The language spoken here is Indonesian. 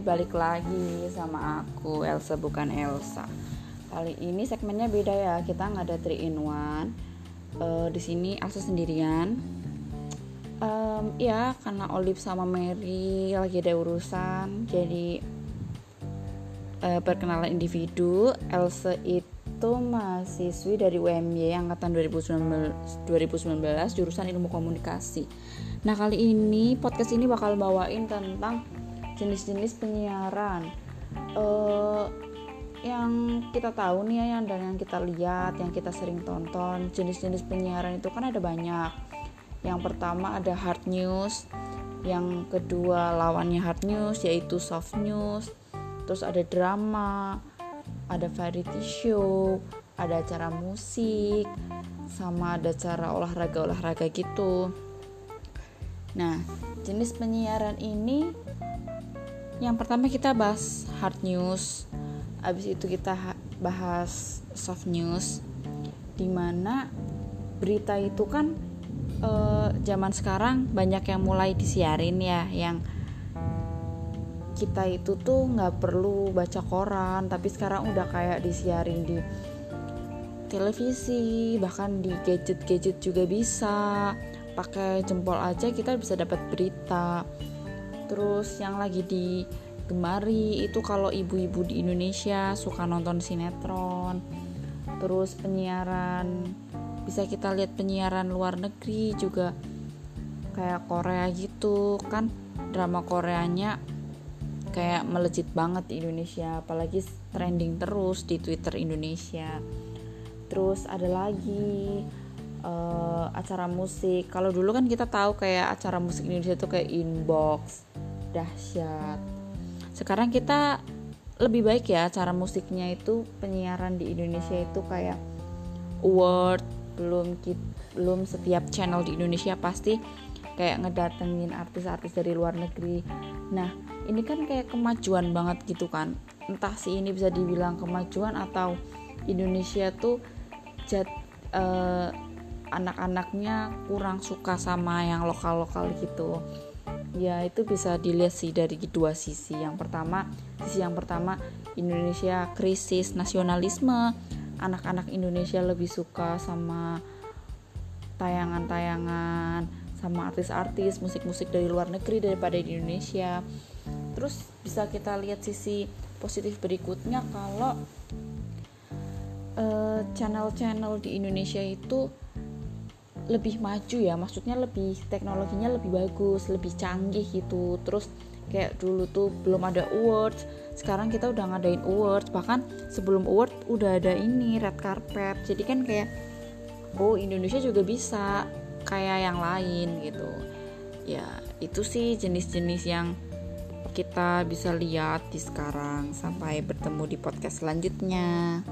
balik lagi sama aku Elsa bukan Elsa. Kali ini segmennya beda ya, kita nggak ada 3 in 1 uh, Di sini Elsa sendirian. Um, ya, karena Olive sama Mary lagi ada urusan, jadi uh, perkenalan individu. Elsa itu mahasiswi dari UMY angkatan 2019, 2019 jurusan ilmu komunikasi. Nah kali ini podcast ini bakal bawain tentang jenis-jenis penyiaran. Uh, yang kita tahu nih ya yang dan yang kita lihat yang kita sering tonton jenis-jenis penyiaran itu kan ada banyak. Yang pertama ada hard news yang kedua lawannya hard news yaitu soft news terus ada drama ada variety show ada acara musik sama ada cara olahraga olahraga gitu nah jenis penyiaran ini yang pertama kita bahas hard news abis itu kita bahas soft news di mana berita itu kan e, zaman sekarang banyak yang mulai disiarin ya yang kita itu tuh nggak perlu baca koran tapi sekarang udah kayak disiarin di televisi bahkan di gadget-gadget juga bisa pakai jempol aja kita bisa dapat berita. Terus yang lagi digemari itu kalau ibu-ibu di Indonesia suka nonton sinetron. Terus penyiaran bisa kita lihat penyiaran luar negeri juga kayak Korea gitu. Kan drama Koreanya kayak melejit banget di Indonesia apalagi trending terus di Twitter Indonesia. Terus ada lagi uh, acara musik. Kalau dulu kan kita tahu kayak acara musik Indonesia itu kayak inbox dahsyat. Sekarang kita lebih baik ya cara musiknya itu penyiaran di Indonesia itu kayak award belum belum setiap channel di Indonesia pasti kayak ngedatengin artis-artis dari luar negeri. Nah ini kan kayak kemajuan banget gitu kan. Entah sih ini bisa dibilang kemajuan atau Indonesia tuh jat uh, anak-anaknya kurang suka sama yang lokal-lokal gitu. Ya itu bisa dilihat sih dari dua sisi. Yang pertama sisi yang pertama Indonesia krisis nasionalisme. Anak-anak Indonesia lebih suka sama tayangan-tayangan sama artis-artis musik-musik dari luar negeri daripada di Indonesia. Terus bisa kita lihat sisi positif berikutnya kalau uh, channel-channel di Indonesia itu lebih maju ya maksudnya lebih teknologinya lebih bagus lebih canggih gitu. Terus kayak dulu tuh belum ada awards sekarang kita udah ngadain awards. Bahkan sebelum award udah ada ini red carpet. Jadi kan kayak oh Indonesia juga bisa kayak yang lain gitu. Ya itu sih jenis-jenis yang kita bisa lihat di sekarang sampai bertemu di podcast selanjutnya